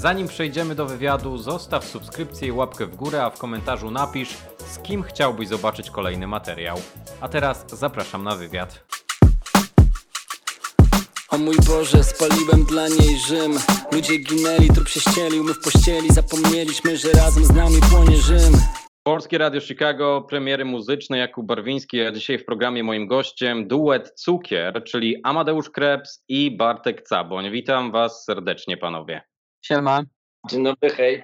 Zanim przejdziemy do wywiadu, zostaw subskrypcję i łapkę w górę, a w komentarzu napisz, z kim chciałbyś zobaczyć kolejny materiał. A teraz zapraszam na wywiad. O mój Boże, spaliłem dla niej Rzym Ludzie ginęli, trup się ścielił, my w pościeli Zapomnieliśmy, że razem z nami płonie Rzym Polskie Radio Chicago, premiery muzyczne Jakub Barwiński, a dzisiaj w programie moim gościem duet Cukier, czyli Amadeusz Krebs i Bartek Caboń. Witam Was serdecznie, panowie. Siema. Dzień dobry, hej.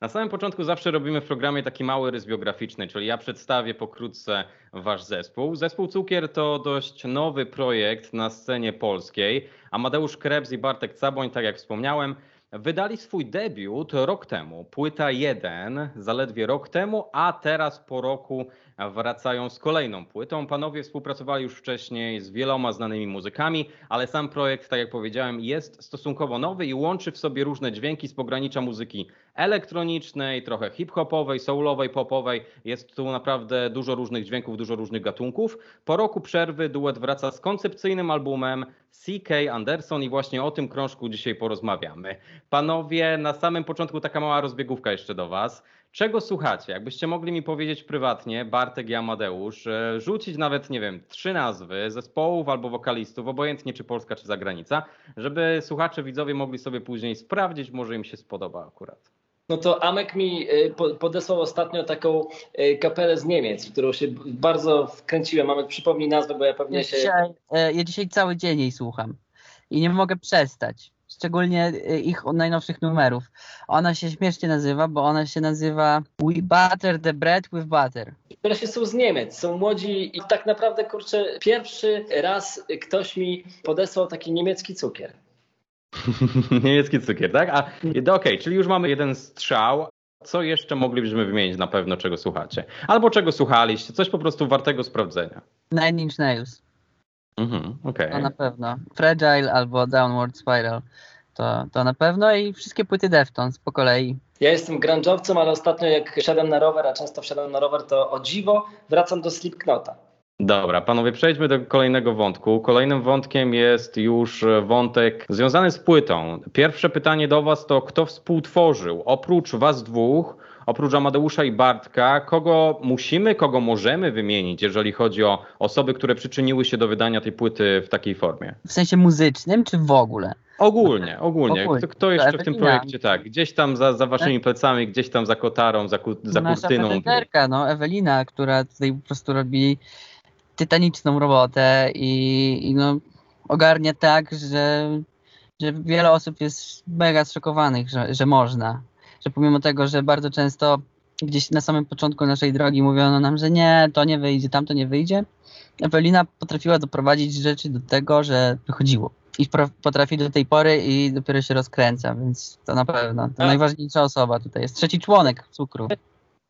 Na samym początku zawsze robimy w programie taki mały rys biograficzny, czyli ja przedstawię pokrótce wasz zespół. Zespół Cukier to dość nowy projekt na scenie polskiej. Amadeusz Krebs i Bartek Caboń, tak jak wspomniałem, wydali swój debiut rok temu. Płyta 1 zaledwie rok temu, a teraz po roku wracają z kolejną płytą. Panowie współpracowali już wcześniej z wieloma znanymi muzykami, ale sam projekt, tak jak powiedziałem, jest stosunkowo nowy i łączy w sobie różne dźwięki z pogranicza muzyki elektronicznej, trochę hip-hopowej, soulowej, popowej. Jest tu naprawdę dużo różnych dźwięków, dużo różnych gatunków. Po roku przerwy duet wraca z koncepcyjnym albumem CK Anderson i właśnie o tym krążku dzisiaj porozmawiamy. Panowie, na samym początku taka mała rozbiegówka jeszcze do Was. Czego słuchacie? Jakbyście mogli mi powiedzieć prywatnie, Bartek i Amadeusz, e, rzucić nawet, nie wiem, trzy nazwy zespołów albo wokalistów, obojętnie czy Polska, czy zagranica, żeby słuchacze, widzowie mogli sobie później sprawdzić, może im się spodoba akurat. No to Amek mi y, podesłał ostatnio taką y, kapelę z Niemiec, w którą się bardzo wkręciłem. Amek, przypomnij nazwę, bo ja pewnie ja się... Dzisiaj, e, ja dzisiaj cały dzień jej słucham i nie mogę przestać szczególnie e, ich najnowszych numerów. Ona się śmiesznie nazywa, bo ona się nazywa We Butter the Bread with Butter. się są z Niemiec, są młodzi i tak naprawdę, kurczę, pierwszy raz ktoś mi podesłał taki niemiecki cukier. niemiecki cukier, tak? A okej, okay, czyli już mamy jeden strzał. Co jeszcze moglibyśmy wymienić na pewno, czego słuchacie? Albo czego słuchaliście? Coś po prostu wartego sprawdzenia. Nine Inch Nails. Mhm, okay. To na pewno. Fragile albo Downward Spiral. To, to na pewno i wszystkie płyty Deftones po kolei. Ja jestem grunge'owcem, ale ostatnio jak wsiadam na rower, a często wsiadam na rower, to o dziwo wracam do Slipknota. Dobra, panowie, przejdźmy do kolejnego wątku. Kolejnym wątkiem jest już wątek związany z płytą. Pierwsze pytanie do Was to, kto współtworzył oprócz Was dwóch oprócz Amadeusza i Bartka, kogo musimy, kogo możemy wymienić, jeżeli chodzi o osoby, które przyczyniły się do wydania tej płyty w takiej formie? W sensie muzycznym, czy w ogóle? Ogólnie, ogólnie. Kto, kto jeszcze w tym projekcie, tak, gdzieś tam za, za waszymi plecami, gdzieś tam za kotarą, za, ku, za Nasza kurtyną. no Ewelina, która tutaj po prostu robi tytaniczną robotę i, i no, ogarnia tak, że, że wiele osób jest mega zszokowanych, że, że można że pomimo tego, że bardzo często gdzieś na samym początku naszej drogi mówiono nam, że nie, to nie wyjdzie, tamto nie wyjdzie, Ewelina potrafiła doprowadzić rzeczy do tego, że wychodziło. I potrafi do tej pory i dopiero się rozkręca, więc to na pewno to A. najważniejsza osoba tutaj jest. Trzeci członek cukru.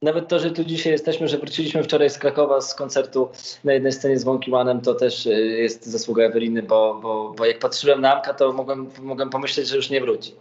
Nawet to, że tu dzisiaj jesteśmy, że wróciliśmy wczoraj z Krakowa z koncertu na jednej scenie z Wonki Manem, to też y, jest zasługa Eweliny, bo, bo, bo jak patrzyłem na Amka, to mogłem, mogłem pomyśleć, że już nie wróci.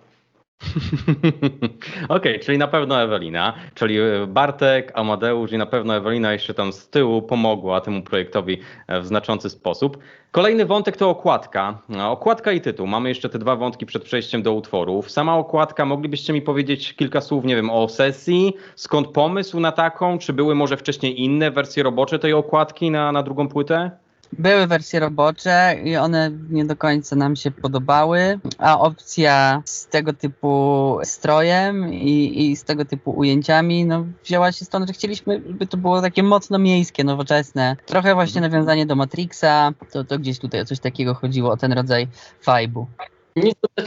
Okej, okay, czyli na pewno Ewelina, czyli Bartek, Amadeusz i na pewno Ewelina jeszcze tam z tyłu pomogła temu projektowi w znaczący sposób. Kolejny wątek to okładka. Okładka i tytuł. Mamy jeszcze te dwa wątki przed przejściem do utworów. Sama okładka, moglibyście mi powiedzieć kilka słów, nie wiem, o sesji? Skąd pomysł na taką? Czy były może wcześniej inne wersje robocze tej okładki na, na drugą płytę? Były wersje robocze i one nie do końca nam się podobały, a opcja z tego typu strojem i, i z tego typu ujęciami no, wzięła się stąd, że chcieliśmy, by to było takie mocno miejskie, nowoczesne. Trochę właśnie nawiązanie do Matrixa, to, to gdzieś tutaj o coś takiego chodziło, o ten rodzaj vibe'u.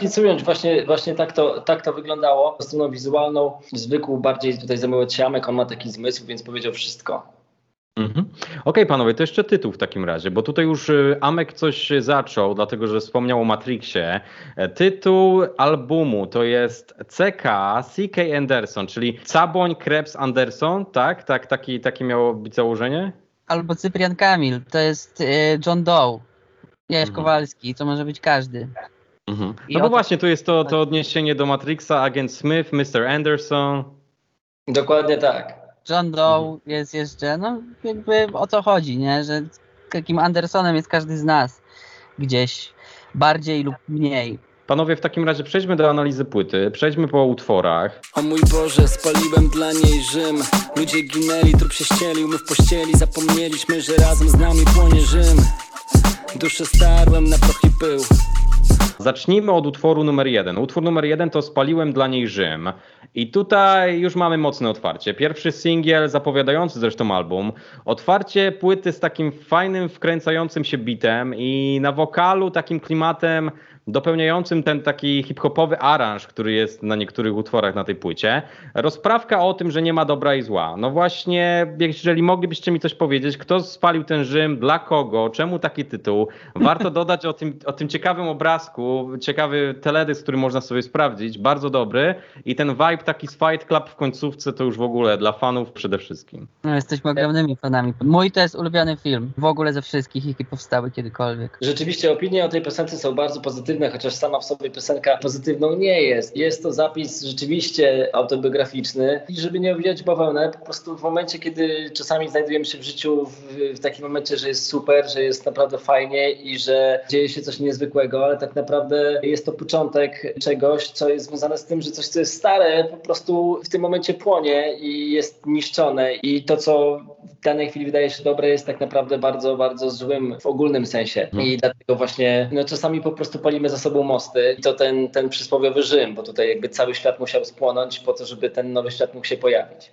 Nic ująć, właśnie, właśnie tak, to, tak to wyglądało. Stroną wizualną zwykł bardziej tutaj zajmować się on ma taki zmysł, więc powiedział wszystko. Mhm. Okej, okay, panowie, to jeszcze tytuł w takim razie, bo tutaj już y, Amek coś zaczął, dlatego że wspomniał o Matrixie. E, tytuł albumu to jest CK CK Anderson, czyli Caboń Krebs Anderson, tak? tak taki, takie miało być założenie? Albo Cyprian Kamil, to jest y, John Doe, Jaś mhm. Kowalski, to może być każdy. Mhm. No bo właśnie, tu jest to, to odniesienie do Matrixa, Agent Smith, Mr. Anderson. Dokładnie tak. John Doe mhm. jest jeszcze, no jakby o to chodzi, nie? Że takim Andersonem jest każdy z nas gdzieś bardziej lub mniej. Panowie, w takim razie przejdźmy do analizy płyty, przejdźmy po utworach. O mój Boże, spaliłem dla niej Rzym Ludzie ginęli, trup się ścielił, my w pościeli Zapomnieliśmy, że razem z nami płonie Rzym Duszę starłem na proch i pył Zacznijmy od utworu numer jeden. Utwór numer jeden to Spaliłem dla niej Rzym. I tutaj już mamy mocne otwarcie. Pierwszy singiel, zapowiadający zresztą album. Otwarcie płyty z takim fajnym, wkręcającym się bitem i na wokalu takim klimatem dopełniającym ten taki hip-hopowy aranż, który jest na niektórych utworach na tej płycie. Rozprawka o tym, że nie ma dobra i zła. No właśnie, jeżeli moglibyście mi coś powiedzieć, kto spalił ten Rzym, dla kogo, czemu taki tytuł? Warto dodać o tym, o tym ciekawym obrazku, ciekawy teledysk, który można sobie sprawdzić, bardzo dobry i ten vibe taki z Fight Club w końcówce to już w ogóle dla fanów przede wszystkim. No, jesteśmy ogromnymi fanami. Mój to jest ulubiony film w ogóle ze wszystkich, jakie powstały kiedykolwiek. Rzeczywiście opinie o tej piosence są bardzo pozytywne, chociaż sama w sobie piosenka pozytywną nie jest. Jest to zapis rzeczywiście autobiograficzny i żeby nie owijać bawełnę, po prostu w momencie, kiedy czasami znajdujemy się w życiu w, w takim momencie, że jest super, że jest naprawdę fajnie i że dzieje się coś niezwykłego, ale tak naprawdę jest to początek czegoś, co jest związane z tym, że coś, co jest stare, po prostu w tym momencie płonie i jest niszczone i to, co w danej chwili wydaje się dobre, jest tak naprawdę bardzo, bardzo złym w ogólnym sensie. I dlatego właśnie no, czasami po prostu palimy za sobą mosty i to ten, ten przysłowiowy Rzym, bo tutaj jakby cały świat musiał spłonąć po to, żeby ten nowy świat mógł się pojawić.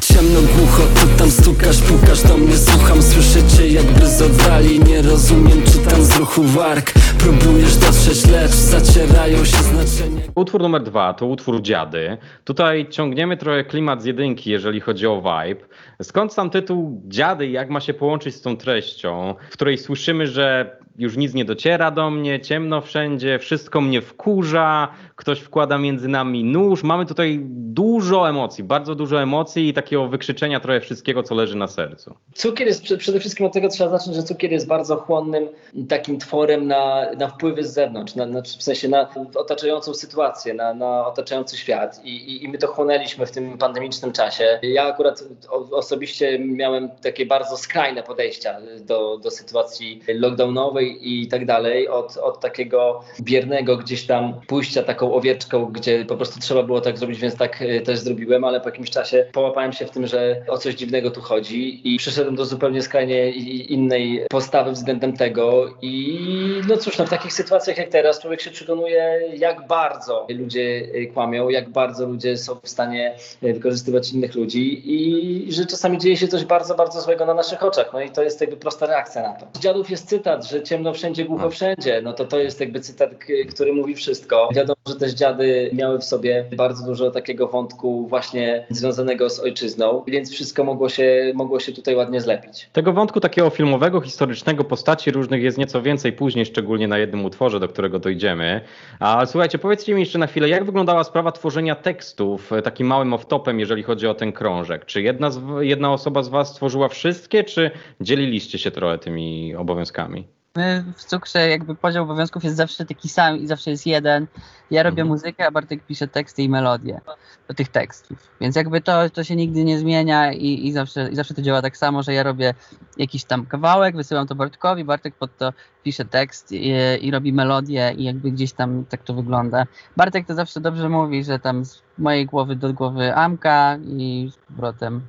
Ciemno, głucho, ty tam stukasz, pukasz do mnie Słucham, słyszę cię jakby z oddali Nie rozumiem, czytam z ruchu warg Próbujesz dotrzeć, lecz zacierają się znaczenia Utwór numer dwa to utwór Dziady. Tutaj ciągniemy trochę klimat z jedynki, jeżeli chodzi o vibe. Skąd sam tytuł Dziady i jak ma się połączyć z tą treścią, w której słyszymy, że już nic nie dociera do mnie, ciemno wszędzie, wszystko mnie wkurza, ktoś wkłada między nami nóż. Mamy tutaj dużo emocji, bardzo dużo emocji i takiego wykrzyczenia trochę wszystkiego, co leży na sercu. Cukier jest prze- przede wszystkim od tego trzeba zacząć, że cukier jest bardzo chłonnym takim tworem na, na wpływy z zewnątrz, na, na, w sensie na otaczającą sytuację, na, na otaczający świat I, i, i my to chłonęliśmy w tym pandemicznym czasie. Ja akurat osobiście miałem takie bardzo skrajne podejścia do, do sytuacji lockdownowej i tak dalej, od, od takiego biernego gdzieś tam pójścia taką owieczką, gdzie po prostu trzeba było tak zrobić, więc tak e, też zrobiłem, ale po jakimś czasie połapałem się w tym, że o coś dziwnego tu chodzi i przyszedłem do zupełnie skrajnie innej postawy względem tego i no cóż, no w takich sytuacjach jak teraz człowiek się przekonuje, jak bardzo ludzie e, kłamią, jak bardzo ludzie są w stanie e, wykorzystywać innych ludzi i że czasami dzieje się coś bardzo, bardzo złego na naszych oczach. No i to jest jakby prosta reakcja na to. Z dziadów jest cytat, że ciemno wszędzie, głucho wszędzie. No to to jest jakby cytat, który mówi wszystko. Wiadomo, że też dziady miały w sobie bardzo dużo takiego wątku właśnie związanego z ojczyzną, więc wszystko mogło się, mogło się tutaj ładnie zlepić. Tego wątku takiego filmowego, historycznego, postaci różnych jest nieco więcej później, szczególnie na jednym utworze, do którego dojdziemy. A słuchajcie, powiedzcie mi jeszcze na chwilę, jak wyglądała sprawa tworzenia tekstów e, takim małym off-topem, jeżeli chodzi o ten krążek? Czy jedna, z, jedna osoba z was stworzyła wszystkie, czy dzieliliście się trochę tymi obowiązkami? My w cukrze jakby podział obowiązków jest zawsze taki sam i zawsze jest jeden. Ja robię Mhm. muzykę, a Bartek pisze teksty i melodie do tych tekstów. Więc jakby to, to się nigdy nie zmienia i, i, zawsze, i zawsze to działa tak samo, że ja robię jakiś tam kawałek, wysyłam to Bartkowi, Bartek pod to pisze tekst i, i robi melodię i jakby gdzieś tam tak to wygląda. Bartek to zawsze dobrze mówi, że tam z mojej głowy do głowy Amka i z powrotem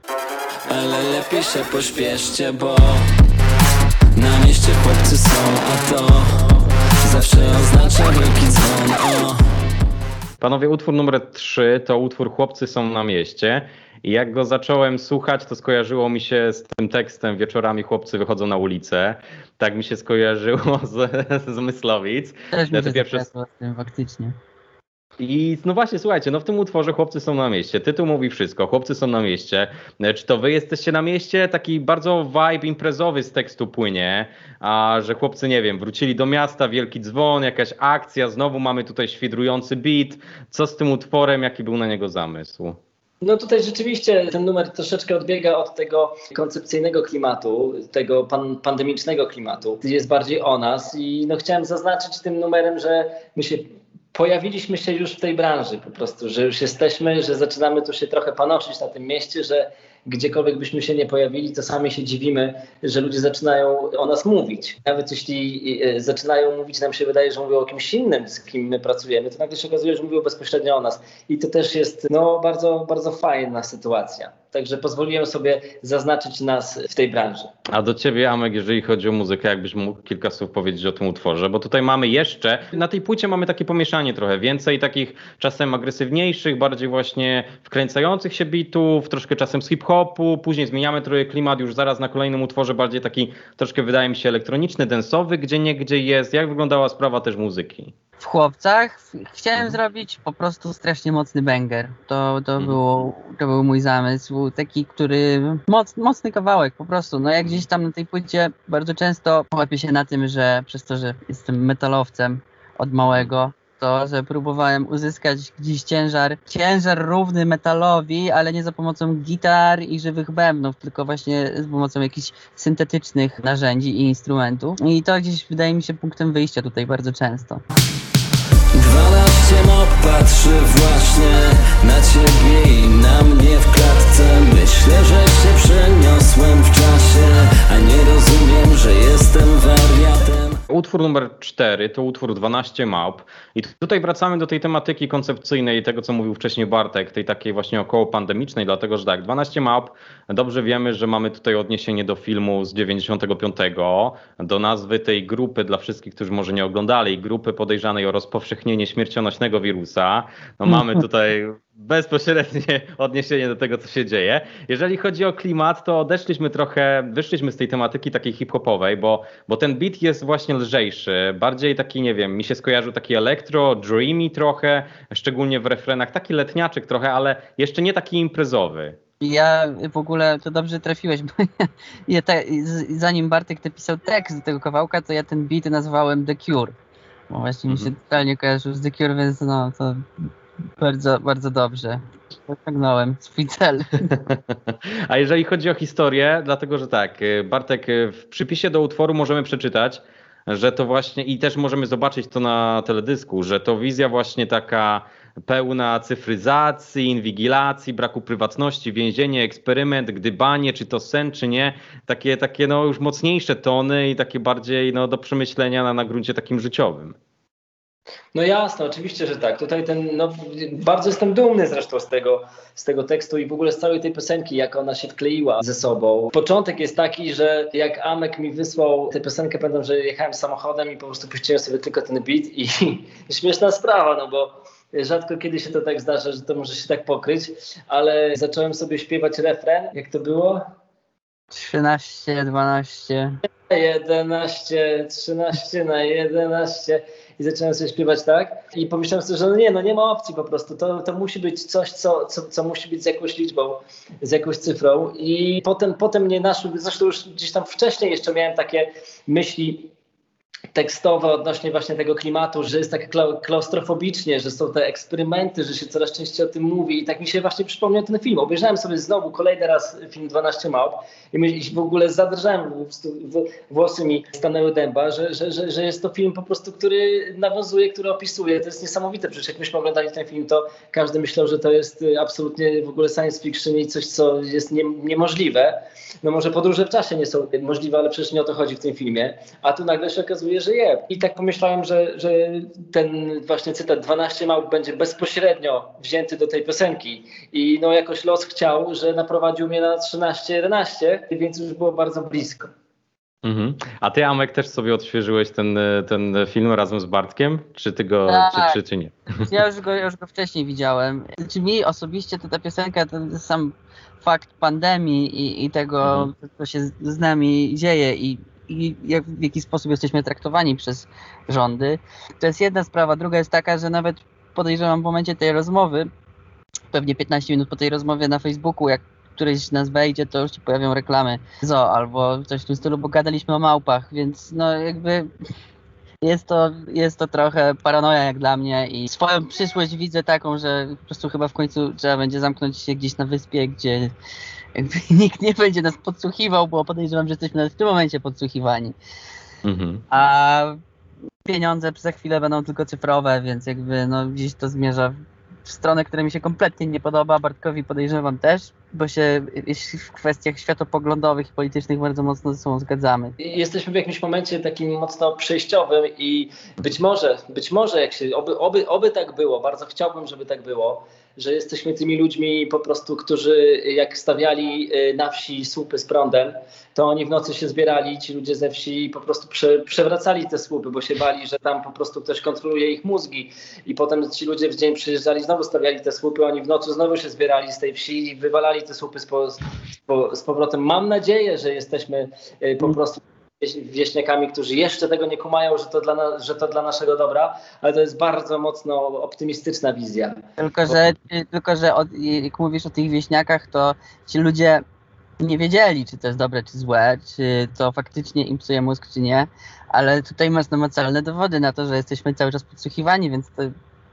Ale lepiej się pośpieszcie, bo Na chłopcy są, a to Zawsze oznacza wielki dzwon, o Panowie, utwór numer 3 to utwór Chłopcy są na mieście. I jak go zacząłem słuchać, to skojarzyło mi się z tym tekstem Wieczorami chłopcy wychodzą na ulicę. Tak mi się skojarzyło z, z Myslowic. też Ja mi to się pierwsze- z tym faktycznie. I no właśnie, słuchajcie, no w tym utworze Chłopcy są na mieście. Tytuł mówi wszystko. Chłopcy są na mieście. Czy to wy jesteście na mieście? Taki bardzo vibe imprezowy z tekstu płynie, a że chłopcy, nie wiem, wrócili do miasta, wielki dzwon, jakaś akcja, znowu mamy tutaj świdrujący beat. Co z tym utworem, jaki był na niego zamysł? No tutaj rzeczywiście ten numer troszeczkę odbiega od tego koncepcyjnego klimatu, tego pan, pandemicznego klimatu. Jest bardziej o nas i no chciałem zaznaczyć tym numerem, że my się pojawiliśmy się już w tej branży po prostu, że już jesteśmy, że zaczynamy tu się trochę panoszyć na tym mieście, że gdziekolwiek byśmy się nie pojawili, to sami się dziwimy, że ludzie zaczynają o nas mówić. Nawet jeśli e, zaczynają mówić, nam się wydaje, że mówią o kimś innym, z kim my pracujemy, to nagle się okazuje, że mówią bezpośrednio o nas. I to też jest no, bardzo, bardzo fajna sytuacja. Także pozwoliłem sobie zaznaczyć nas w tej branży. A do ciebie, Amek, jeżeli chodzi o muzykę, jakbyś mógł kilka słów powiedzieć o tym utworze, bo tutaj mamy jeszcze, na tej płycie mamy takie pomieszanie trochę, więcej takich czasem agresywniejszych, bardziej właśnie wkręcających się bitów, troszkę czasem z hip-hopu, później zmieniamy trochę klimat już zaraz na kolejnym utworze, bardziej taki troszkę wydaje mi się elektroniczny, densowy, gdzie nie gdzie jest. Jak wyglądała sprawa też muzyki? W chłopcach chciałem Mhm. zrobić po prostu strasznie mocny banger. To, to, Mhm. było, to był mój zamysł, taki, który moc, mocny kawałek po prostu. No jak gdzieś tam na tej płycie bardzo często łapię się na tym, że przez to, że jestem metalowcem od małego, to, że próbowałem uzyskać gdzieś ciężar, ciężar równy metalowi, ale nie za pomocą gitar i żywych bębnów, tylko właśnie z pomocą jakichś syntetycznych narzędzi i instrumentów. I to gdzieś wydaje mi się punktem wyjścia tutaj bardzo często. 12 mop patrzy właśnie na ciebie i na mnie w klatce Myślę, że się przeniosłem w czasie A nie rozumiem, że jestem wariatem Utwór numer 4 to utwór 12 małp. I tutaj wracamy do tej tematyki koncepcyjnej, tego co mówił wcześniej Bartek, tej takiej właśnie około pandemicznej, dlatego że tak, 12 małp, dobrze wiemy, że mamy tutaj odniesienie do filmu z 95, do nazwy tej grupy dla wszystkich, którzy może nie oglądali, grupy podejrzanej o rozpowszechnienie śmiercionośnego wirusa. No mamy tutaj bezpośrednie odniesienie do tego, co się dzieje. Jeżeli chodzi o klimat, to odeszliśmy trochę, wyszliśmy z tej tematyki takiej hip-hopowej, bo, bo ten beat jest właśnie lżejszy, bardziej taki, nie wiem, mi się skojarzył taki elektro, dreamy trochę, szczególnie w refrenach, taki letniaczek trochę, ale jeszcze nie taki imprezowy. Ja w ogóle to dobrze trafiłeś, bo ja, ja te, zanim Bartek napisał tekst do tego kawałka, to ja ten beat nazwałem The Cure. Bo właśnie mi się Mhm. totalnie kojarzył z The Cure, więc no to bardzo, bardzo dobrze. Osiągnąłem swój cel. A jeżeli chodzi o historię, dlatego że tak, y, Bartek, y, w przypisie do utworu możemy przeczytać, że to właśnie i też możemy zobaczyć to na teledysku, że to wizja właśnie taka pełna cyfryzacji, inwigilacji, braku prywatności, więzienie, eksperyment, gdybanie, czy to sen, czy nie. Takie, takie no już mocniejsze tony i takie bardziej no, do przemyślenia na, na gruncie takim życiowym. No jasne, oczywiście, że tak. Tutaj ten, no, bardzo jestem dumny zresztą z tego, z tego tekstu i w ogóle z całej tej piosenki, jak ona się wkleiła ze sobą. Początek jest taki, że jak Amek mi wysłał tę piosenkę, pamiętam, że jechałem samochodem i po prostu puściłem sobie tylko ten beat i, i śmieszna sprawa, no bo rzadko kiedy się to tak zdarza, że to może się tak pokryć, ale zacząłem sobie śpiewać refren, jak to było? 13, 12. 11, 13 na 11 i zacząłem sobie śpiewać tak? I pomyślałem sobie, że no nie, no nie ma opcji po prostu, to, to musi być coś, co, co, co musi być z jakąś liczbą, z jakąś cyfrą. I potem, potem mnie naszły, zresztą już gdzieś tam wcześniej jeszcze miałem takie myśli tekstowe odnośnie właśnie tego klimatu, że jest tak kla- klaustrofobicznie, że są te eksperymenty, że się coraz częściej o tym mówi i tak mi się właśnie przypomniał ten film. Obejrzałem sobie znowu kolejny raz film 12 małp i w ogóle zadrżałem, włosy mi stanęły dęba, że, że, że, że jest to film po prostu, który nawiązuje, który opisuje. To jest niesamowite, przecież jak myśmy oglądali ten film, to każdy myślał, że to jest absolutnie w ogóle science fiction i coś, co jest nie, niemożliwe. No może podróże w czasie nie są możliwe, ale przecież nie o to chodzi w tym filmie. A tu nagle się okazuje, że je. I tak pomyślałem, że, że ten właśnie cytat 12 małp będzie bezpośrednio wzięty do tej piosenki. I no jakoś los chciał, że naprowadził mnie na 13-11, więc już było bardzo blisko. Mhm. A ty, Amek, też sobie odświeżyłeś ten, ten film razem z Bartkiem? Czy ty go, Tak. czy, czy, czy nie? Ja już go, już go wcześniej widziałem. Znaczy mi osobiście to ta piosenka, to sam fakt pandemii i, i tego, Mhm. co się z- z nami dzieje i, i jak, w jaki sposób jesteśmy traktowani przez rządy, to jest jedna sprawa. Druga jest taka, że nawet podejrzewam w momencie tej rozmowy, pewnie 15 minut po tej rozmowie na Facebooku, jak któryś nas wejdzie, to już się pojawią reklamy zo albo coś w tym stylu, bo gadaliśmy o małpach, więc no jakby jest to, jest to trochę paranoja jak dla mnie i swoją przyszłość widzę taką, że po prostu chyba w końcu trzeba będzie zamknąć się gdzieś na wyspie, gdzie jakby nikt nie będzie nas podsłuchiwał, bo podejrzewam, że jesteśmy nawet w tym momencie podsłuchiwani. Mhm. A pieniądze za chwilę będą tylko cyfrowe, więc jakby no gdzieś to zmierza w stronę, która mi się kompletnie nie podoba, Bartkowi podejrzewam też, bo się w kwestiach światopoglądowych i politycznych bardzo mocno ze sobą zgadzamy. Jesteśmy w jakimś momencie takim mocno przejściowym i być może, być może jak się, oby, oby, oby tak było, bardzo chciałbym, żeby tak było, że jesteśmy tymi ludźmi po prostu, którzy jak stawiali y, na wsi słupy z prądem, to oni w nocy się zbierali, ci ludzie ze wsi po prostu prze, przewracali te słupy, bo się bali, że tam po prostu ktoś kontroluje ich mózgi i potem ci ludzie w dzień przyjeżdżali, znowu stawiali te słupy, oni w nocy znowu się zbierali z tej wsi i wywalali te słupy z, po, z, z powrotem. Mam nadzieję, że jesteśmy y, po prostu wieśniakami, którzy jeszcze tego nie kumają, że to, dla że to dla naszego dobra, ale to jest bardzo mocno optymistyczna wizja. Tylko, że, tylko, że od, jak mówisz o tych wieśniakach, to ci ludzie nie wiedzieli, czy to jest dobre, czy złe, czy to faktycznie im psuje mózg, czy nie, ale tutaj masz namacalne dowody na to, że jesteśmy cały czas podsłuchiwani, więc to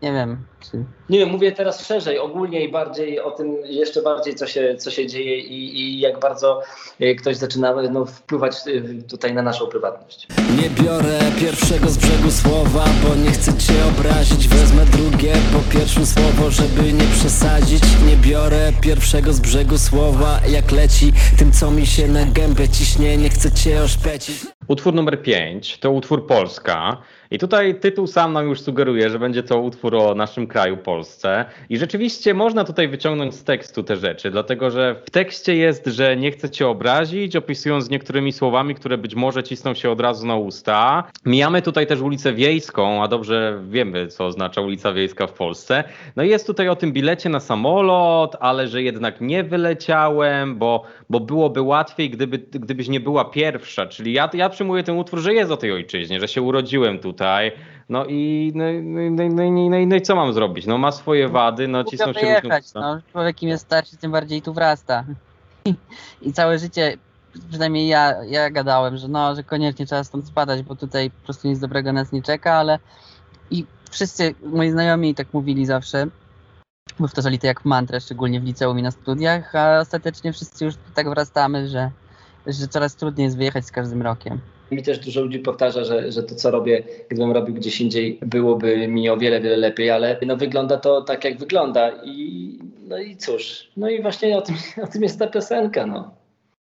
nie wiem. Czy... Nie wiem, mówię teraz szerzej, ogólnie i bardziej o tym, jeszcze bardziej, co się, co się dzieje i, i jak bardzo e, ktoś zaczyna no, wpływać e, tutaj na naszą prywatność. Nie biorę pierwszego z brzegu słowa, bo nie chcę cię obrazić. Wezmę drugie po pierwszym słowo, żeby nie przesadzić. Nie biorę pierwszego z brzegu słowa, jak leci tym, co mi się na gębę ciśnie. Nie chcę cię oszpecić. Utwór numer 5 to utwór Polska. I tutaj tytuł sam nam już sugeruje, że będzie to utwór o naszym kraju, Polsce. I rzeczywiście można tutaj wyciągnąć z tekstu te rzeczy, dlatego że w tekście jest, że nie chcę cię obrazić, opisując niektórymi słowami, które być może cisną się od razu na usta. Mijamy tutaj też ulicę Wiejską, a dobrze wiemy, co oznacza ulica Wiejska w Polsce. No i jest tutaj o tym bilecie na samolot, ale że jednak nie wyleciałem, bo, bo byłoby łatwiej, gdyby, gdybyś nie była pierwsza. Czyli ja, ja przyjmuję ten utwór, że jest o tej ojczyźnie, że się urodziłem tutaj tutaj. No i, no, no, no, no, no, i co mam zrobić? No ma swoje wady, no cisną się wyjechać, no, Człowiek im jest starszy, tym bardziej tu wrasta. I całe życie, przynajmniej ja, ja gadałem, że no, że koniecznie trzeba stąd spadać, bo tutaj po prostu nic dobrego nas nie czeka, ale i wszyscy moi znajomi tak mówili zawsze, powtarzali to jak mantrę, szczególnie w liceum i na studiach, a ostatecznie wszyscy już tak wrastamy, że, że coraz trudniej jest wyjechać z każdym rokiem. Mi też dużo ludzi powtarza, że, że to, co robię, gdybym robił gdzieś indziej, byłoby mi o wiele, wiele lepiej, ale no, wygląda to tak, jak wygląda. I, no i cóż, no i właśnie o tym, o tym jest ta piosenka. No.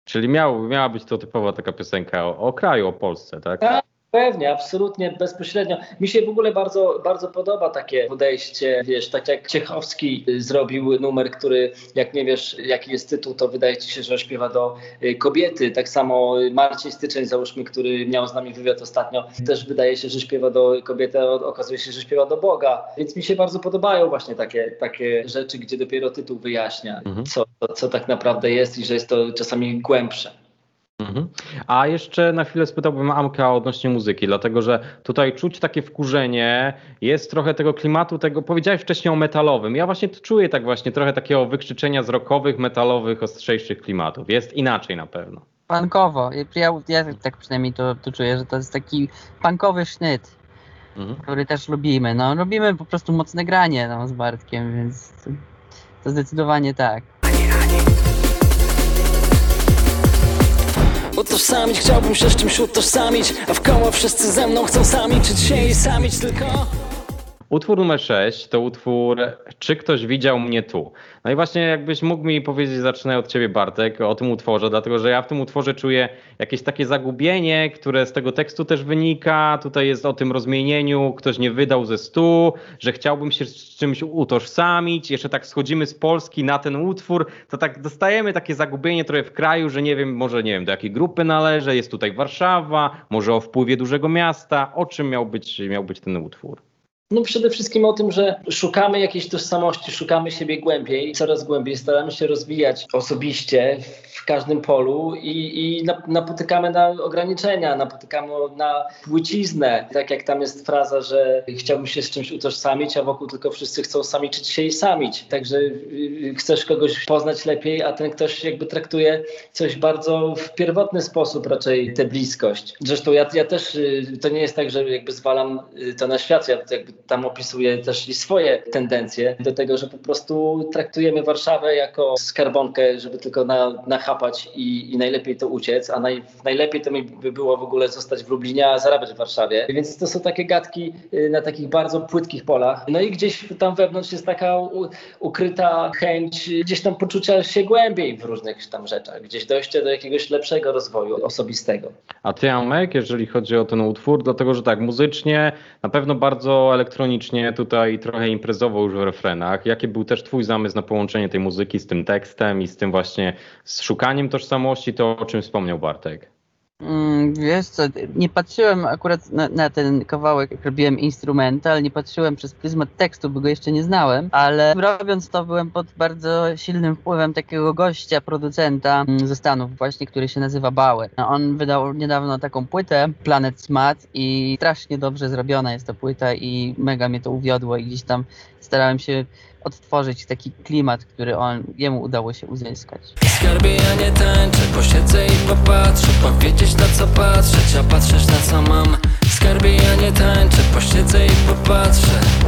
Czyli miał, miała być to typowa taka piosenka o, o kraju, o Polsce, tak? Tak, Pewnie, absolutnie, bezpośrednio. Mi się w ogóle bardzo, bardzo podoba takie podejście, wiesz, tak jak Ciechowski zrobił numer, który, jak nie wiesz, jaki jest tytuł, to wydaje ci się, że śpiewa do y, kobiety. Tak samo Marcin Styczeń, załóżmy, który miał z nami wywiad ostatnio, też wydaje się, że śpiewa do kobiety, a okazuje się, że śpiewa do Boga. Więc mi się bardzo podobają właśnie takie, takie rzeczy, gdzie dopiero tytuł wyjaśnia, mhm. co, co tak naprawdę jest i że jest to czasami głębsze. Mhm. A jeszcze na chwilę spytałbym Amka odnośnie muzyki, dlatego że tutaj czuć takie wkurzenie, jest trochę tego klimatu, tego powiedziałeś wcześniej o metalowym. Ja właśnie czuję tak właśnie trochę takiego wykrzyczenia z rockowych, metalowych, ostrzejszych klimatów. Jest inaczej na pewno. Punkowo. Ja, ja tak przynajmniej to, to czuję, że to jest taki punkowy sznyt, mhm. który też lubimy. No, lubimy po prostu mocne granie no, z Bartkiem, więc to, to zdecydowanie tak. Utożsamić, chciałbym się z czymś utożsamić A w koło wszyscy ze mną chcą samić się i samić tylko Utwór numer 6 to utwór Czy ktoś widział mnie tu? No i właśnie jakbyś mógł mi powiedzieć, zaczynaj od ciebie Bartek, o tym utworze, dlatego że ja w tym utworze czuję jakieś takie zagubienie, które z tego tekstu też wynika. Tutaj jest o tym rozmienieniu, ktoś nie wydał ze stu, że chciałbym się z czymś utożsamić. Jeszcze tak schodzimy z Polski na ten utwór, to tak dostajemy takie zagubienie trochę w kraju, że nie wiem, może nie wiem, do jakiej grupy należę, jest tutaj Warszawa, może o wpływie dużego miasta. O czym miał być, miał być ten utwór? No przede wszystkim o tym, że szukamy jakiejś tożsamości, szukamy siebie głębiej, coraz głębiej, staramy się rozwijać osobiście w każdym polu i, i napotykamy na ograniczenia, napotykamy na płciznę. Tak jak tam jest fraza, że chciałbym się z czymś utożsamić, a wokół tylko wszyscy chcą samiczyć się i samić. Także y, chcesz kogoś poznać lepiej, a ten ktoś jakby traktuje coś bardzo w pierwotny sposób raczej tę bliskość. Zresztą ja, ja też, y, to nie jest tak, że jakby zwalam y, to na świat, ja jakby tam opisuje też i swoje tendencje do tego, że po prostu traktujemy Warszawę jako skarbonkę, żeby tylko na, nachapać i, i najlepiej to uciec, a naj, najlepiej to mi by było w ogóle zostać w Lublinie, a zarabiać w Warszawie. Więc to są takie gadki y, na takich bardzo płytkich polach. No i gdzieś tam wewnątrz jest taka u, ukryta chęć gdzieś tam poczucia się głębiej w różnych tam rzeczach, gdzieś dojście do jakiegoś lepszego rozwoju osobistego. A ty, Amek, jeżeli chodzi o ten utwór, dlatego że tak, muzycznie, na pewno bardzo elektronicznie, tutaj trochę imprezowo już w refrenach. Jaki był też twój zamysł na połączenie tej muzyki z tym tekstem i z tym właśnie z szukaniem tożsamości, to o czym wspomniał Bartek? Mm, Wiesz co, nie patrzyłem akurat na, na ten kawałek, jak robiłem instrumental, nie patrzyłem przez pryzmat tekstu, bo go jeszcze nie znałem, ale robiąc to byłem pod bardzo silnym wpływem takiego gościa, producenta mm, ze Stanów właśnie, który się nazywa Bauer. No, On wydał niedawno taką płytę, Planet Smart i strasznie dobrze zrobiona jest ta płyta i mega mnie to uwiodło i gdzieś tam starałem się odtworzyć taki klimat, który on, jemu udało się uzyskać. Skarbie ja nie tańczę, posiedzę i popatrzę. Powiedzieć na co patrzeć, a patrzeć na co mam. Skarbie ja nie tańczę, posiedzę i popatrzę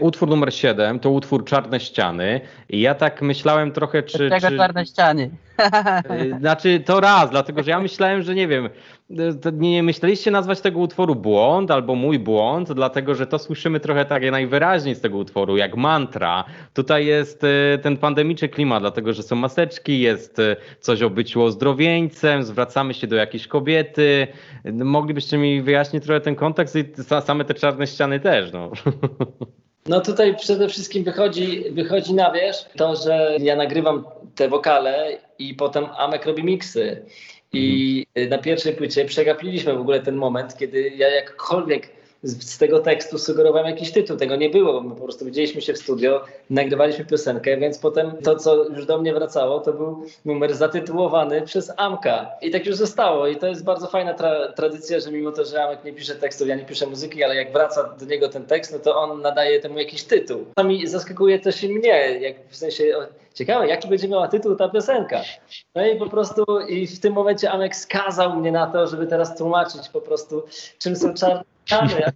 Utwór numer 7 to utwór Czarne Ściany. I ja tak myślałem trochę, czy. Dlaczego czy... czarne ściany? Y, Znaczy to raz, dlatego że ja myślałem, że nie wiem, y, nie myśleliście nazwać tego utworu błąd albo mój błąd, dlatego że to słyszymy trochę tak najwyraźniej z tego utworu, jak mantra. Tutaj jest y, ten pandemiczny klimat, dlatego że są maseczki, jest coś o byciu ozdrowieńcem, zwracamy się do jakiejś kobiety. Moglibyście mi wyjaśnić trochę ten kontekst i sa- same te czarne ściany też, no. No tutaj przede wszystkim wychodzi, wychodzi na wierzch to, że ja nagrywam te wokale i potem Amek robi miksy. I na pierwszej płycie przegapiliśmy w ogóle ten moment, kiedy ja jakkolwiek z, z tego tekstu sugerowałem jakiś tytuł. Tego nie było, bo my po prostu widzieliśmy się w studio, nagrywaliśmy piosenkę, więc potem to, co już do mnie wracało, to był numer zatytułowany przez Amka. I tak już zostało. I to jest bardzo fajna tra- tradycja, że mimo to, że Amek nie pisze tekstów, ja nie piszę muzyki, ale jak wraca do niego ten tekst, no to on nadaje temu jakiś tytuł. Czasami zaskakuje też i mnie, jak w sensie, ciekawe, jaki będzie miała tytuł ta piosenka. No i po prostu i w tym momencie Amek skazał mnie na to, żeby teraz tłumaczyć po prostu, czym są czarne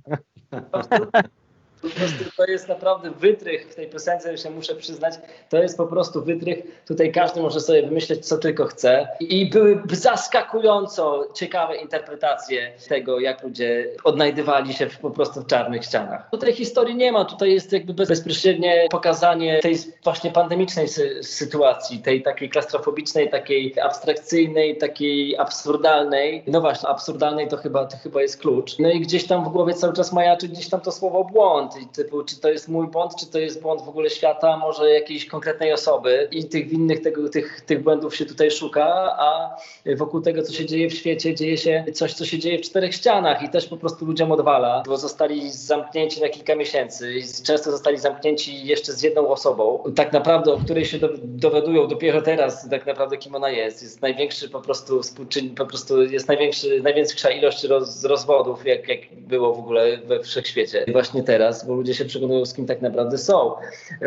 po prostu- po prostu to jest naprawdę wytrych w tej piosence, się muszę przyznać. To jest po prostu wytrych. Tutaj każdy może sobie wymyśleć, co tylko chce. I były zaskakująco ciekawe interpretacje tego, jak ludzie odnajdywali się w, po prostu w czarnych ścianach. Tutaj historii nie ma. Tutaj jest jakby bez- bezpośrednie pokazanie tej właśnie pandemicznej sy- sytuacji, tej takiej klastrofobicznej, takiej abstrakcyjnej, takiej absurdalnej. No właśnie, absurdalnej to chyba, to chyba jest klucz. No i gdzieś tam w głowie cały czas majaczy gdzieś tam to słowo błąd. Typu, czy to jest mój błąd, czy to jest błąd w ogóle świata, może jakiejś konkretnej osoby. I tych winnych tego, tych, tych błędów się tutaj szuka, a wokół tego, co się dzieje w świecie, dzieje się coś, co się dzieje w czterech ścianach i też po prostu ludziom odwala, bo zostali zamknięci na kilka miesięcy i często zostali zamknięci jeszcze z jedną osobą, tak naprawdę, o której się do, dowiadują dopiero teraz, tak naprawdę kim ona jest. Jest największy po prostu współczyn, po prostu jest największy, największa ilość roz, rozwodów, jak, jak było w ogóle we wszechświecie. Właśnie teraz, bo ludzie się przekonują, z kim tak naprawdę są.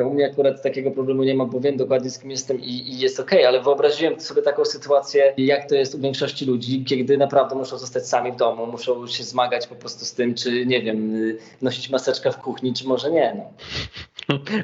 U mnie akurat takiego problemu nie ma, bo wiem dokładnie z kim jestem i, i jest okej, ale wyobraziłem sobie taką sytuację, jak to jest u większości ludzi, kiedy naprawdę muszą zostać sami w domu, muszą się zmagać po prostu z tym, czy nie wiem, y, nosić maseczkę w kuchni, czy może nie. No.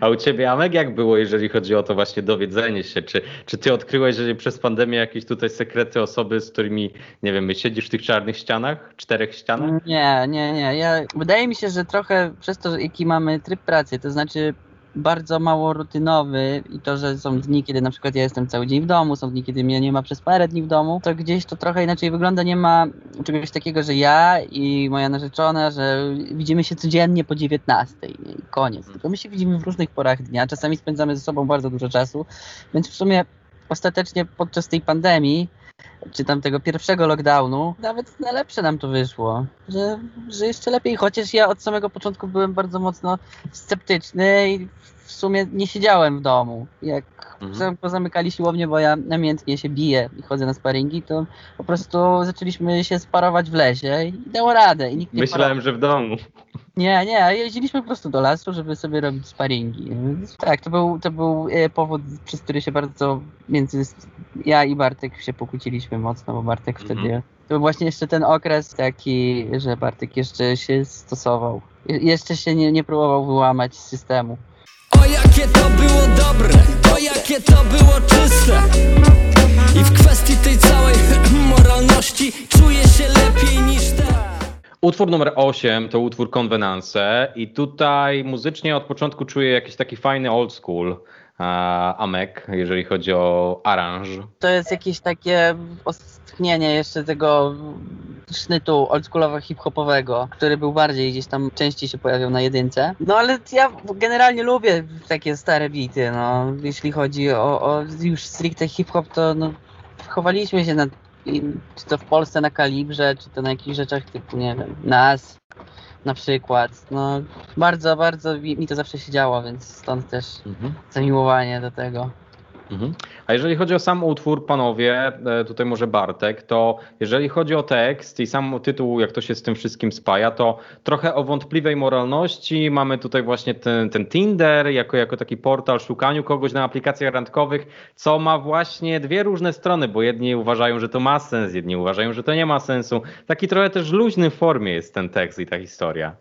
A u ciebie, Amek, jak było, jeżeli chodzi o to właśnie dowiedzenie się? Czy, czy ty odkryłeś, że przez pandemię jakieś tutaj sekrety osoby, z którymi, nie wiem, siedzisz w tych czarnych ścianach, czterech ścianach? Nie, nie, nie. Ja, wydaje mi się, że trochę przez to, jaki mamy tryb pracy, to znaczy bardzo mało rutynowy i to, że są dni, kiedy na przykład ja jestem cały dzień w domu, są dni, kiedy mnie nie ma przez parę dni w domu, to gdzieś to trochę inaczej wygląda. Nie ma czegoś takiego, że ja i moja narzeczona, że widzimy się codziennie po 19 i koniec. Tylko my się widzimy w różnych porach dnia, czasami spędzamy ze sobą bardzo dużo czasu, więc w sumie ostatecznie podczas tej pandemii czy tam tego pierwszego lockdownu, nawet na lepsze nam to wyszło, że, że jeszcze lepiej, chociaż ja od samego początku byłem bardzo mocno sceptyczny i w sumie nie siedziałem w domu. Jak Mhm. pozamykali siłownię, bo ja namiętnie się biję i chodzę na sparingi, to po prostu zaczęliśmy się sparować w lesie i dało radę. I nikt nie Myślałem, że w domu. Nie, nie, jeździliśmy po prostu do lasu, żeby sobie robić sparingi. Tak, to był, to był e, powód, przez który się bardzo między ja i Bartek się pokłóciliśmy mocno, bo Bartek Mhm. wtedy. To był właśnie jeszcze ten okres taki, że Bartek jeszcze się stosował. Je- Jeszcze się nie, nie próbował wyłamać z systemu. O jakie to było dobre, o jakie to było czyste. I w kwestii tej całej moralności czuję się lepiej niż te Utwór numer 8 to utwór Convenance i tutaj muzycznie od początku czuję jakiś taki fajny old school Amek, jeżeli chodzi o aranż. To jest jakieś takie ostchnienie jeszcze tego sznytu oldschoolowo hip-hopowego, który był bardziej gdzieś tam częściej się pojawiał na jedynce. No ale ja generalnie lubię takie stare bity, no. Jeśli chodzi o, o już stricte hip-hop, to no, chowaliśmy się na, czy to w Polsce na kalibrze, czy to na jakichś rzeczach typu, nie wiem, nas na przykład. No bardzo, bardzo mi to zawsze się działo, więc stąd też Mhm. zamiłowanie do tego. Mhm. A jeżeli chodzi o sam utwór, panowie, e, tutaj może Bartek, to jeżeli chodzi o tekst i sam tytuł, jak to się z tym wszystkim spaja, to trochę o wątpliwej moralności. Mamy tutaj właśnie ten, ten Tinder jako, jako taki portal szukaniu kogoś na aplikacjach randkowych, co ma właśnie dwie różne strony, bo jedni uważają, że to ma sens, jedni uważają, że to nie ma sensu. Taki trochę też luźny w formie jest ten tekst i ta historia.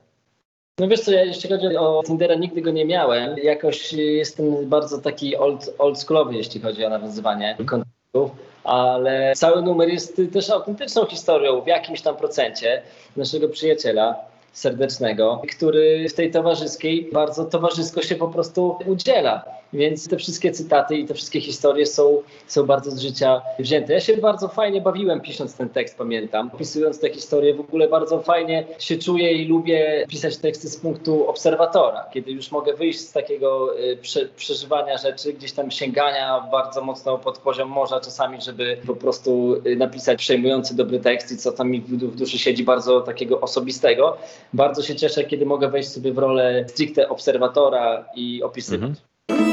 No wiesz co, ja jeśli chodzi o Tindera, nigdy go nie miałem. Jakoś jestem bardzo taki old, oldschoolowy, jeśli chodzi o nawiązywanie kontaktów, ale cały numer jest też autentyczną historią w jakimś tam procencie naszego przyjaciela serdecznego, który w tej towarzyskiej bardzo towarzysko się po prostu udziela. Więc te wszystkie cytaty i te wszystkie historie są, są bardzo z życia wzięte. Ja się bardzo fajnie bawiłem pisząc ten tekst, pamiętam. Opisując te historie, w ogóle bardzo fajnie się czuję i lubię pisać teksty z punktu obserwatora, kiedy już mogę wyjść z takiego y, prze, przeżywania rzeczy, gdzieś tam sięgania bardzo mocno pod poziom morza czasami, żeby po prostu y, napisać przejmujący dobry tekst i co tam mi w, duszy siedzi bardzo takiego osobistego. Bardzo się cieszę, kiedy mogę wejść sobie w rolę stricte obserwatora i opisywać. Mhm.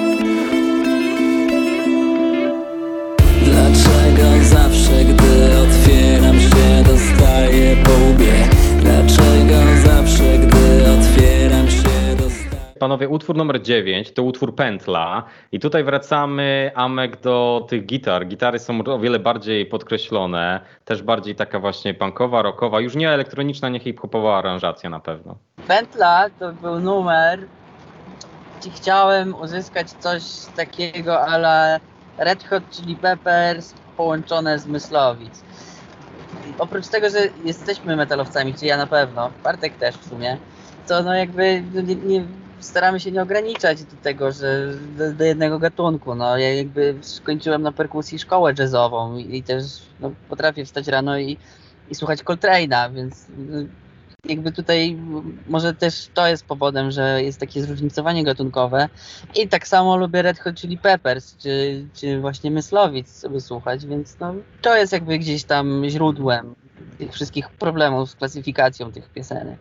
Dostaję po łbie? Dlaczego zawsze, gdy otwieram się, dostaję... Panowie, utwór numer 9 to utwór Pętla i tutaj wracamy, Amek, do tych gitar. Gitary są o wiele bardziej podkreślone, też bardziej taka właśnie punkowa, rockowa, już nie elektroniczna, nie hip-hopowa aranżacja na pewno. Pętla to był numer, gdzie chciałem uzyskać coś takiego ala Red Hot Chili Peppers połączone z Myslowic. Oprócz tego, że jesteśmy metalowcami, czy ja na pewno, Bartek też w sumie, to no jakby nie, nie, staramy się nie ograniczać do tego, że do, do jednego gatunku. No ja jakby skończyłem na perkusji szkołę jazzową i, i też no, potrafię wstać rano i, i słuchać Coltrane'a, więc jakby tutaj może też to jest powodem, że jest takie zróżnicowanie gatunkowe i tak samo lubię Red Hot Chili Peppers, czy, czy właśnie Myslowic sobie słuchać, więc no, to jest jakby gdzieś tam źródłem tych wszystkich problemów z klasyfikacją tych piosenek.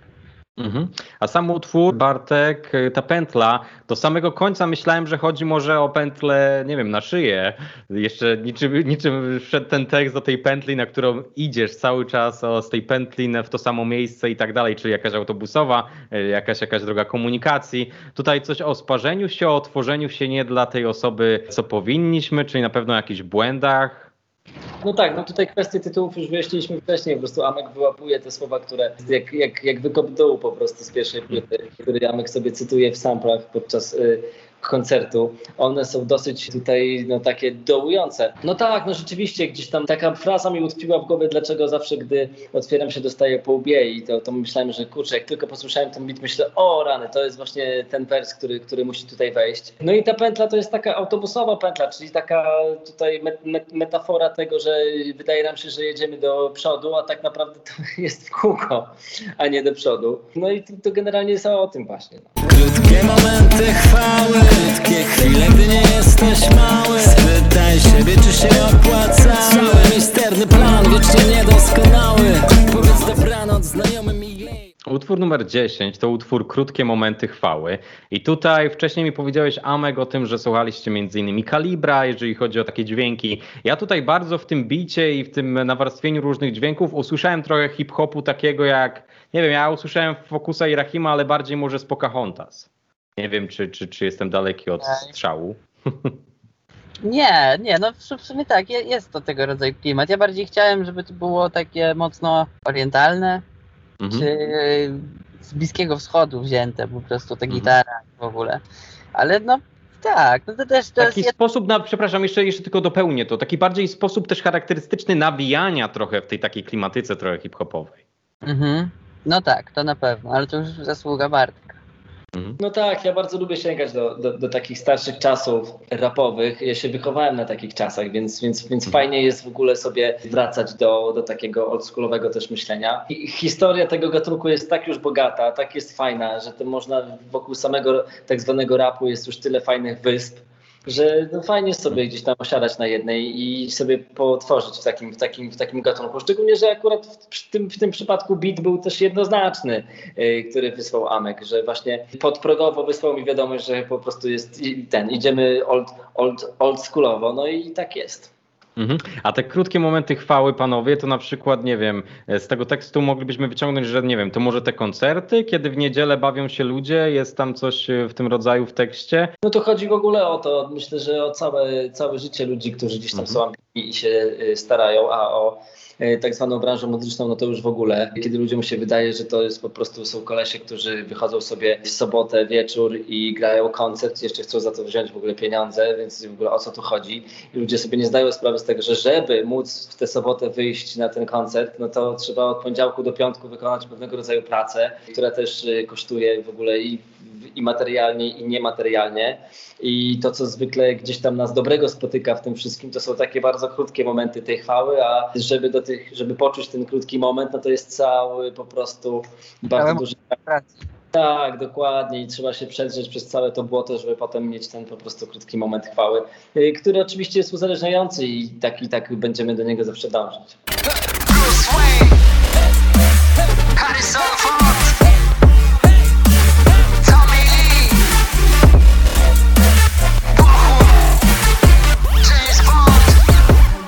Mhm. A sam utwór, Bartek, ta pętla, do samego końca myślałem, że chodzi może o pętlę, nie wiem, na szyję. Jeszcze niczym, niczym wszedł ten tekst do tej pętli, na którą idziesz cały czas o, z tej pętli w to samo miejsce i tak dalej, czy jakaś autobusowa, e, jakaś, jakaś droga komunikacji. Tutaj coś o sparzeniu się, o tworzeniu się nie dla tej osoby, co powinniśmy, czyli na pewno o jakichś błędach. No tak, no tutaj kwestię tytułów już wyjaśniliśmy wcześniej, po prostu Amek wyłapuje te słowa, które jak, jak, jak wykop dołu po prostu z pierwszej płyty, który Amek sobie cytuje w samplach podczas y, koncertu. One są dosyć tutaj no takie dołujące. No tak, no rzeczywiście gdzieś tam taka fraza mi utkwiła w głowie, dlaczego zawsze gdy otwieram się dostaję po łbie i to, to myślałem, że kurczę, jak tylko posłyszałem ten beat, myślę, o rany, to jest właśnie ten wers, który, który musi tutaj wejść. No i ta pętla to jest taka autobusowa pętla, czyli taka tutaj met, met, metafora tego, że wydaje nam się, że jedziemy do przodu, a tak naprawdę to jest w kółko, a nie do przodu. No i to, to generalnie jest o tym właśnie. Krótkie momenty chwały, krótkie chwile, gdy nie jesteś mały Spytaj siebie, czy się opłaca Cały misterny plan, wiecznie niedoskonały Powiedz dobranoc znajomym i jej Utwór numer 10 to utwór Krótkie Momenty Chwały. I tutaj wcześniej mi powiedziałeś, Amek, o tym, że słuchaliście m.in. Kalibra, jeżeli chodzi o takie dźwięki. Ja tutaj bardzo w tym bicie i w tym nawarstwieniu różnych dźwięków usłyszałem trochę hip-hopu takiego jak, nie wiem, ja usłyszałem Fokusa i Rahima, ale bardziej może z Pocahontas. Nie wiem, czy, czy, czy jestem daleki od strzału. Nie, nie, no w, sumie tak, je- jest to tego rodzaju klimat. Ja bardziej chciałem, żeby to było takie mocno orientalne, Mhm. czy z Bliskiego Wschodu wzięte po prostu ta Mhm. gitara w ogóle. Ale no tak, no to też to Taki jest sposób na, przepraszam, jeszcze, jeszcze tylko dopełnię to, taki bardziej sposób też charakterystyczny nawijania trochę w tej takiej klimatyce trochę hip-hopowej. Mhm. No tak, to na pewno, ale to już zasługa Bartka. Mhm. No tak, ja bardzo lubię sięgać do, do, do takich starszych czasów rapowych. Ja się wychowałem na takich czasach, więc, więc, więc fajnie jest w ogóle sobie wracać do, do takiego oldschoolowego też myślenia. I historia tego gatunku jest tak już bogata, tak jest fajna, że to można wokół samego tak zwanego rapu jest już tyle fajnych wysp, że no fajnie sobie gdzieś tam osiadać na jednej i sobie potworzyć w takim, w takim, w takim gatunku. Szczególnie, że akurat w, tym, w tym przypadku beat był też jednoznaczny, yy, który wysłał Amek, że właśnie podprogowo wysłał mi wiadomość, że po prostu jest ten, idziemy old, old, oldschoolowo, no i tak jest. Mhm. A te krótkie momenty chwały, panowie, to na przykład, nie wiem, z tego tekstu moglibyśmy wyciągnąć, że nie wiem, to może te koncerty, kiedy w niedzielę bawią się ludzie, jest tam coś e, w tym rodzaju w tekście. No to chodzi w ogóle o to, myślę, że o całe, całe życie ludzi, którzy gdzieś tam Mhm. są ambitni i się y, starają, a o tak zwaną branżę muzyczną, no to już w ogóle, kiedy ludziom się wydaje, że to jest po prostu są kolesie, którzy wychodzą sobie w sobotę wieczór i grają koncert, jeszcze chcą za to wziąć w ogóle pieniądze, więc w ogóle o co tu chodzi? I ludzie sobie nie zdają sprawy z tego, że żeby móc w tę sobotę wyjść na ten koncert, no to trzeba od poniedziałku do piątku wykonać pewnego rodzaju pracę, która też y, kosztuje w ogóle i, i materialnie, i niematerialnie. I to, co zwykle gdzieś tam nas dobrego spotyka w tym wszystkim, to są takie bardzo krótkie momenty tej chwały, a żeby do tych, żeby poczuć ten krótki moment, no to jest cały po prostu bardzo duży. Tak, dokładnie. I trzeba się przedrzeć przez całe to błoto, żeby potem mieć ten po prostu krótki moment chwały, y, który oczywiście jest uzależniający i tak i tak będziemy do niego zawsze dążyć. Bruce Wayne,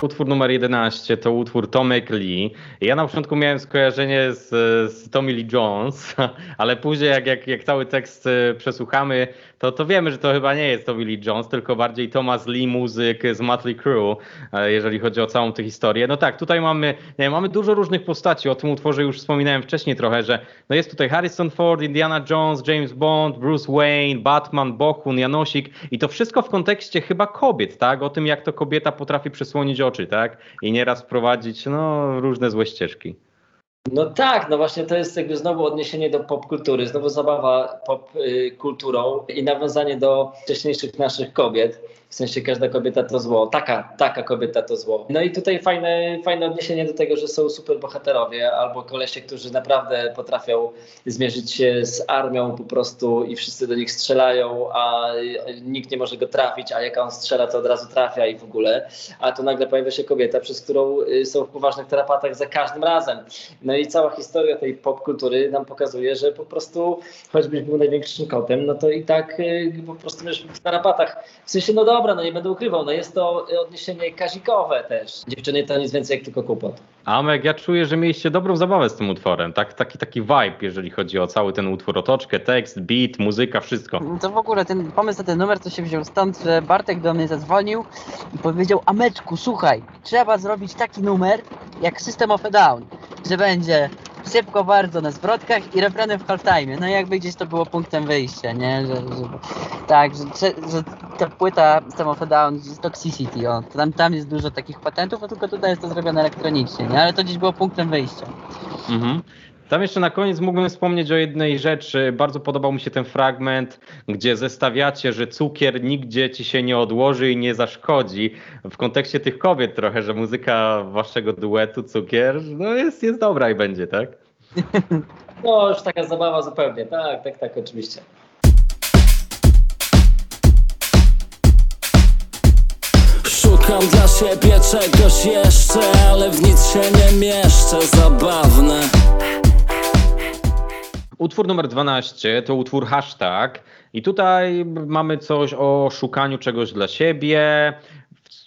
Utwór numer 11 to utwór Tomek Lee. Ja na początku miałem skojarzenie z, z Tommy Lee Jones, ale później jak, jak, jak cały tekst e, przesłuchamy, to, to wiemy, że to chyba nie jest Tommy Lee Jones, tylko bardziej Thomas Lee, muzyk z Motley Crue, e, jeżeli chodzi o całą tę historię. No tak, tutaj mamy, nie, mamy dużo różnych postaci, o tym utworze już wspominałem wcześniej trochę, że no jest tutaj Harrison Ford, Indiana Jones, James Bond, Bruce Wayne, Batman, Bohun, Janosik i to wszystko w kontekście chyba kobiet, tak? O tym, jak to kobieta potrafi przysłonić oczy, tak? I nieraz wprowadzić, no, różne złe ścieżki. No tak, no właśnie to jest jakby znowu odniesienie do popkultury, znowu zabawa popkulturą i nawiązanie do wcześniejszych naszych kobiet. W sensie każda kobieta to zło, taka, taka kobieta to zło. No i tutaj fajne, fajne odniesienie do tego, że są super bohaterowie albo kolesie, którzy naprawdę potrafią zmierzyć się z armią po prostu i wszyscy do nich strzelają, a nikt nie może go trafić, a jak on strzela, to od razu trafia i w ogóle. A tu nagle pojawia się kobieta, przez którą y, są w poważnych tarapatach za każdym razem. No i cała historia tej popkultury nam pokazuje, że po prostu choćbyś był największym kotem, no to i tak y, po prostu wiesz, w tarapatach. W sensie, no dobra, no nie będę ukrywał, no jest to odniesienie kazikowe też. Dziewczyny to nic więcej jak tylko kłopot. Amek, ja czuję, że mieliście dobrą zabawę z tym utworem. Tak, taki, taki vibe, jeżeli chodzi o cały ten utwór, otoczkę, tekst, beat, muzyka, wszystko. To w ogóle ten pomysł na ten numer to się wziął stąd, że Bartek do mnie zadzwonił i powiedział Ameczku, słuchaj, trzeba zrobić taki numer jak System of a Down, że będzie szybko bardzo na zwrotkach i refreny w halftime. No i jakby gdzieś to było punktem wyjścia, nie? Że, że, tak, że, że ta płyta System of a Down Toxicity, o, tam, tam jest dużo takich patentów, a tylko tutaj jest to zrobione elektronicznie, nie? Ale to gdzieś było punktem wyjścia. Mhm. Tam jeszcze na koniec mógłbym wspomnieć o jednej rzeczy. Bardzo podobał mi się ten fragment, gdzie zestawiacie, że cukier nigdzie ci się nie odłoży i nie zaszkodzi. W kontekście tych kobiet trochę, że muzyka waszego duetu cukier no jest, jest dobra i będzie, tak? No już taka zabawa zupełnie, tak, tak, tak, oczywiście. Szukam dla siebie czegoś jeszcze, ale w nic się nie mieszczę Zabawne Utwór numer 12 to utwór hashtag i tutaj mamy coś o szukaniu czegoś dla siebie.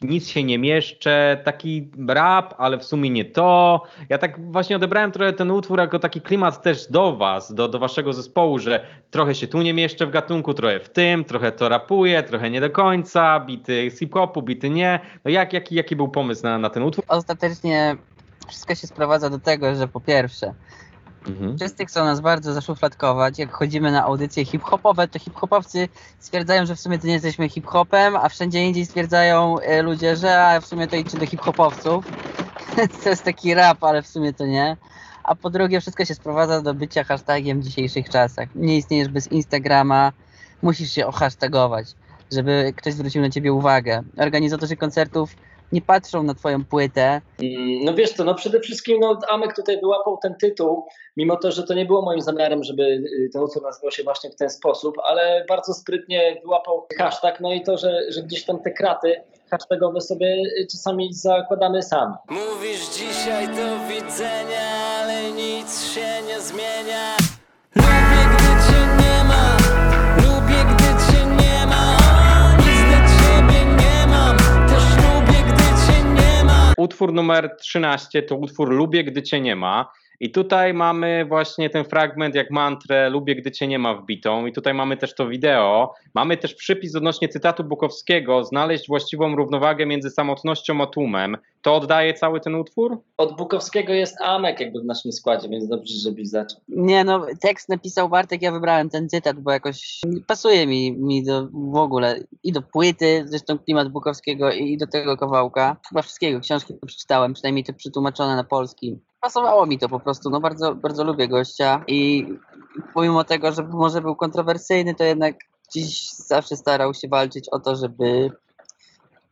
Nic się nie mieszczę, taki rap, ale w sumie nie to. Ja tak właśnie odebrałem trochę ten utwór jako taki klimat też do was, do, do waszego zespołu, że trochę się tu nie mieszczę w gatunku, trochę w tym, trochę to rapuję, trochę nie do końca, bity hip-hopu, bity nie. No jak, jaki, jaki był pomysł na, na ten utwór? Ostatecznie wszystko się sprowadza do tego, że po pierwsze, Mhm. wszyscy chcą nas bardzo zaszufladkować. Jak chodzimy na audycje hip-hopowe, to hip-hopowcy stwierdzają, że w sumie to nie jesteśmy hip-hopem, a wszędzie indziej stwierdzają e, ludzie, że a w sumie to idźcie do hip-hopowców. to jest taki rap, ale w sumie to nie. A po drugie, wszystko się sprowadza do bycia hashtagiem w dzisiejszych czasach. Nie istniejesz bez Instagrama, musisz się ohashtagować, żeby ktoś zwrócił na ciebie uwagę. Organizatorzy koncertów nie patrzą na twoją płytę, Mm, No wiesz co, no przede wszystkim no, Amek tutaj wyłapał ten tytuł, mimo to, że to nie było moim zamiarem, żeby y, ten utwór nazywał się właśnie w ten sposób, ale bardzo sprytnie wyłapał hashtag, no i to, że, że gdzieś tam te kraty hashtagowe sobie y, czasami zakładamy sami. Mówisz dzisiaj do widzenia, ale nic się nie zmienia Utwór numer 13 to utwór Lubię, gdy cię nie ma. I tutaj mamy właśnie ten fragment jak mantrę Lubię, gdy cię nie ma wbitą. I tutaj mamy też to wideo. Mamy też przypis odnośnie cytatu Bukowskiego. Znaleźć właściwą równowagę między samotnością a tłumem. To oddaje cały ten utwór? Od Bukowskiego jest Amek jakby w naszym składzie, więc dobrze, żebyś zaczął. Nie no, tekst napisał Bartek, ja wybrałem ten cytat, bo jakoś pasuje mi, mi do, w ogóle i do płyty, zresztą klimat Bukowskiego i do tego kawałka. Chyba wszystkiego, książki przeczytałem, przynajmniej to przetłumaczone na polski. Pasowało mi to po prostu, no bardzo, bardzo lubię gościa i pomimo tego, że może był kontrowersyjny, to jednak dziś zawsze starał się walczyć o to, żeby,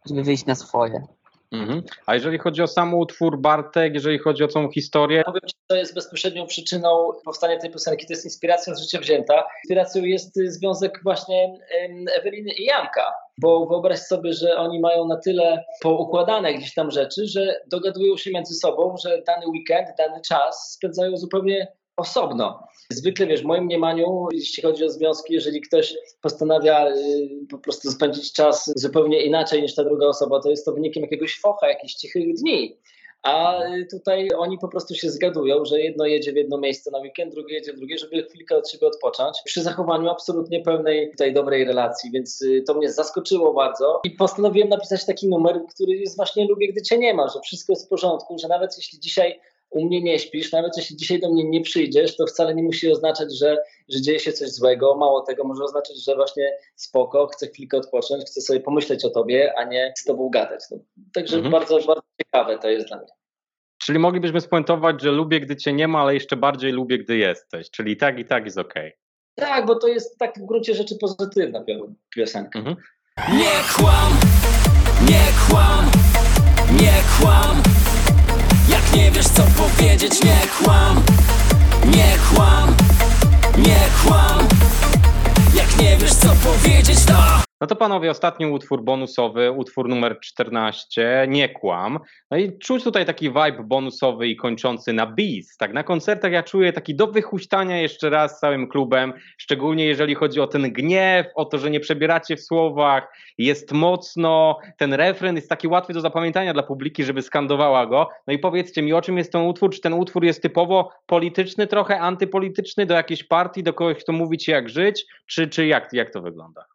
żeby wyjść na swoje. Mhm. A jeżeli chodzi o sam utwór Bartek, jeżeli chodzi o całą historię, Powiem Ci, co jest bezpośrednią przyczyną powstania tej piosenki. To jest inspiracja z życia wzięta. Inspiracją jest związek właśnie Eweliny i Janka. Bo wyobraź sobie, że oni mają na tyle poukładane gdzieś tam rzeczy, że dogadują się między sobą, że dany weekend, dany czas spędzają zupełnie osobno. Zwykle, wiesz, w moim mniemaniu, jeśli chodzi o związki, jeżeli ktoś postanawia y, po prostu spędzić czas zupełnie inaczej niż ta druga osoba, to jest to wynikiem jakiegoś focha, jakichś cichych dni. A y, tutaj oni po prostu się zgadują, że jedno jedzie w jedno miejsce na weekend, drugie jedzie w drugie, żeby chwilkę od siebie odpocząć, przy zachowaniu absolutnie pełnej tutaj dobrej relacji, więc y, to mnie zaskoczyło bardzo. I postanowiłem napisać taki numer, który jest właśnie lubię, gdy cię nie ma, że wszystko jest w porządku, że nawet jeśli dzisiaj u mnie nie śpisz, nawet jeśli dzisiaj do mnie nie przyjdziesz, to wcale nie musi oznaczać, że, że dzieje się coś złego. Mało tego, może oznaczać, że właśnie spoko, chcę chwilkę odpocząć, chcę sobie pomyśleć o tobie, a nie z tobą gadać. No, także Mhm. bardzo, bardzo ciekawe to jest dla mnie. czyli moglibyśmy spuentować, że lubię, gdy cię nie ma, ale jeszcze bardziej lubię, gdy jesteś. Czyli tak i tak jest okej. Tak, bo to jest tak w gruncie rzeczy pozytywna pio- piosenka. Mhm. Nie kłam, nie kłam, nie kłam nie wiesz co powiedzieć, nie kłam. Nie kłam, nie kłam No to panowie, ostatni utwór bonusowy, utwór numer 14, Nie kłam. No i czuć tutaj taki vibe bonusowy i kończący na bis. Tak, na koncertach ja czuję taki do wychuśtania jeszcze raz całym klubem, szczególnie jeżeli chodzi o ten gniew, o to, że nie przebieracie w słowach, jest mocno, ten refren jest taki łatwy do zapamiętania dla publiki, żeby skandowała go. No i powiedzcie mi, o czym jest ten utwór? Czy ten utwór jest typowo polityczny, trochę antypolityczny, do jakiejś partii, do kogoś, kto mówi ci jak żyć, czy, czy jak, jak to wygląda?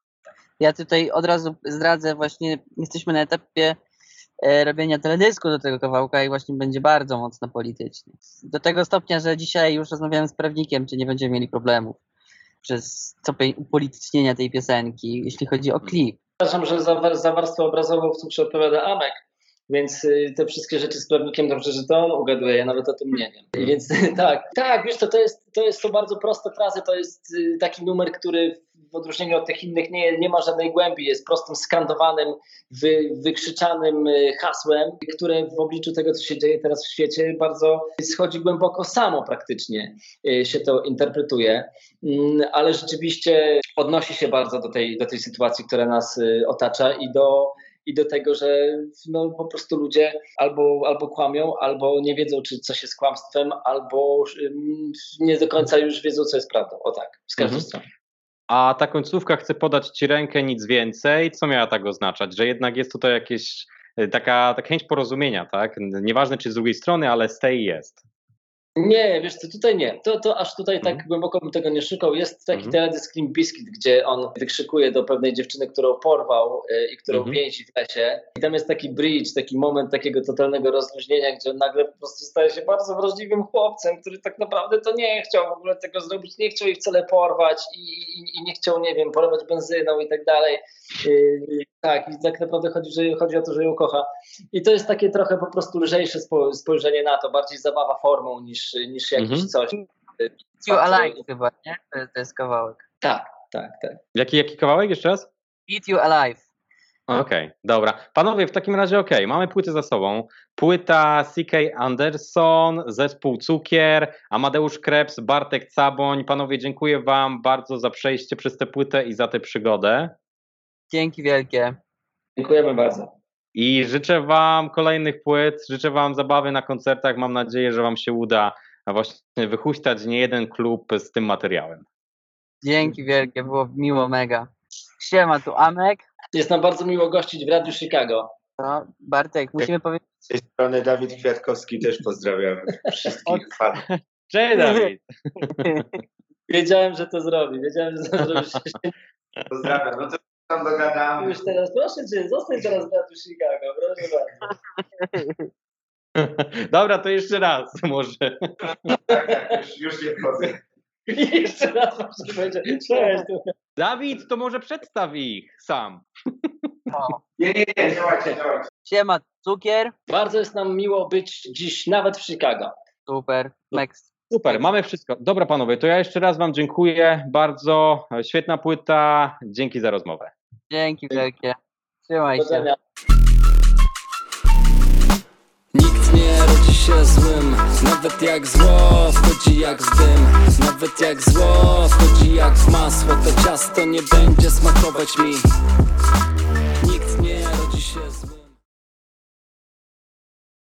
Ja tutaj od razu zdradzę, właśnie jesteśmy na etapie e, robienia teledysku do tego kawałka i właśnie będzie bardzo mocno polityczny. Do tego stopnia, że dzisiaj już rozmawiałem z prawnikiem, czy nie będziemy mieli problemów przez stopień upolitycznienia tej piosenki, jeśli chodzi o klip. Uważam, że za, za warstwę obrazową w cukrze odpowiada Amek, więc y, te wszystkie rzeczy z prawnikiem dobrze, że to on ugaduje, ja nawet o tym nie wiem. Więc tak, tak, wiesz to, to, jest, to jest, są bardzo proste frazy, to jest y, taki numer, który w odróżnieniu od tych innych nie, nie ma żadnej głębi, jest prostym, skandowanym, wy, wykrzyczanym y, hasłem, które w obliczu tego, co się dzieje teraz w świecie, bardzo schodzi głęboko samo praktycznie się to interpretuje, Mm, ale rzeczywiście odnosi się bardzo do tej, do tej sytuacji, która nas otacza i do, i do tego, że no, po prostu ludzie albo, albo kłamią, albo nie wiedzą, czy coś jest kłamstwem, albo nie do końca już wiedzą, co jest prawdą. O tak, z każdej Mhm. strony. a ta końcówka chce podać ci rękę, nic więcej. Co miała tak oznaczać? Że jednak jest tutaj jakieś y, taka, taka chęć porozumienia, tak? Nieważne czy z drugiej strony, ale stay jest. Nie, wiesz co, tutaj nie. To, to aż tutaj tak Mhm. głęboko bym tego nie szukał. Jest taki Mhm. teledysk Scream Biscuit, gdzie on wykrzykuje do pewnej dziewczyny, którą porwał y, i którą Mhm. więzi w lesie. I tam jest taki bridge, taki moment takiego totalnego rozluźnienia, gdzie on nagle po prostu staje się bardzo wrażliwym chłopcem, który tak naprawdę to nie chciał w ogóle tego zrobić, nie chciał jej wcale porwać i, i, i nie chciał, nie wiem, polewać benzyną i tak dalej. Tak, i tak naprawdę chodzi, że, chodzi o to, że ją kocha. I to jest takie trochę po prostu lżejsze spo, spojrzenie na to, bardziej zabawa formą niż, niż jakieś Mhm. coś. You Alive chyba, nie? To, to jest kawałek. Tak, tak, tak. Jaki, jaki kawałek jeszcze raz? Eat You Alive. Okej, dobra. Panowie, w takim razie okej, mamy płyty za sobą. Płyta CK Anderson, zespół Cukier, Amadeusz Krebs, Bartek Caboń. Panowie, dziękuję wam bardzo za przejście przez tę płytę i za tę przygodę. Dzięki wielkie. Dziękujemy bardzo. I życzę wam kolejnych płyt, życzę wam zabawy na koncertach. Mam nadzieję, że wam się uda właśnie wychuśtać nie jeden klub z tym materiałem. Dzięki wielkie, było miło mega. Siema, tu Amek. Jest nam bardzo miło gościć w Radiu Chicago. No, Bartek, musimy powiedzieć, Z tej strony Dawid Kwiatkowski też pozdrawiam wszystkich fanów. Cześć Dawid! Wiedziałem, że to zrobi. Wiedziałem, że to zrobi. Pozdrawiam. No to tam dogadamy. Już teraz, proszę cię, zostań teraz w Radiu Chicago. Proszę bardzo. Dobra, to jeszcze raz może. Tak, tak, już, już nie wchodzę. I jeszcze raz muszę powiedzieć. Cześć. Dawid, to może przedstaw ich sam. o, Nie, nie, nie, działajcie, działajcie. siema, cukier. Bardzo jest nam miło być dziś nawet w Chicago. Super, Max. Super, mamy wszystko. Dobra panowie, to ja jeszcze raz wam dziękuję bardzo. Świetna płyta. Dzięki za rozmowę. Dzięki wielkie. Trzymaj się. Nikt nie rodzi się złym. Nawet jak zło wchodzi jak z dym. Nawet jak zło wchodzi jak w masło. To ciasto nie będzie smakować mi. Nikt nie rodzi się złym.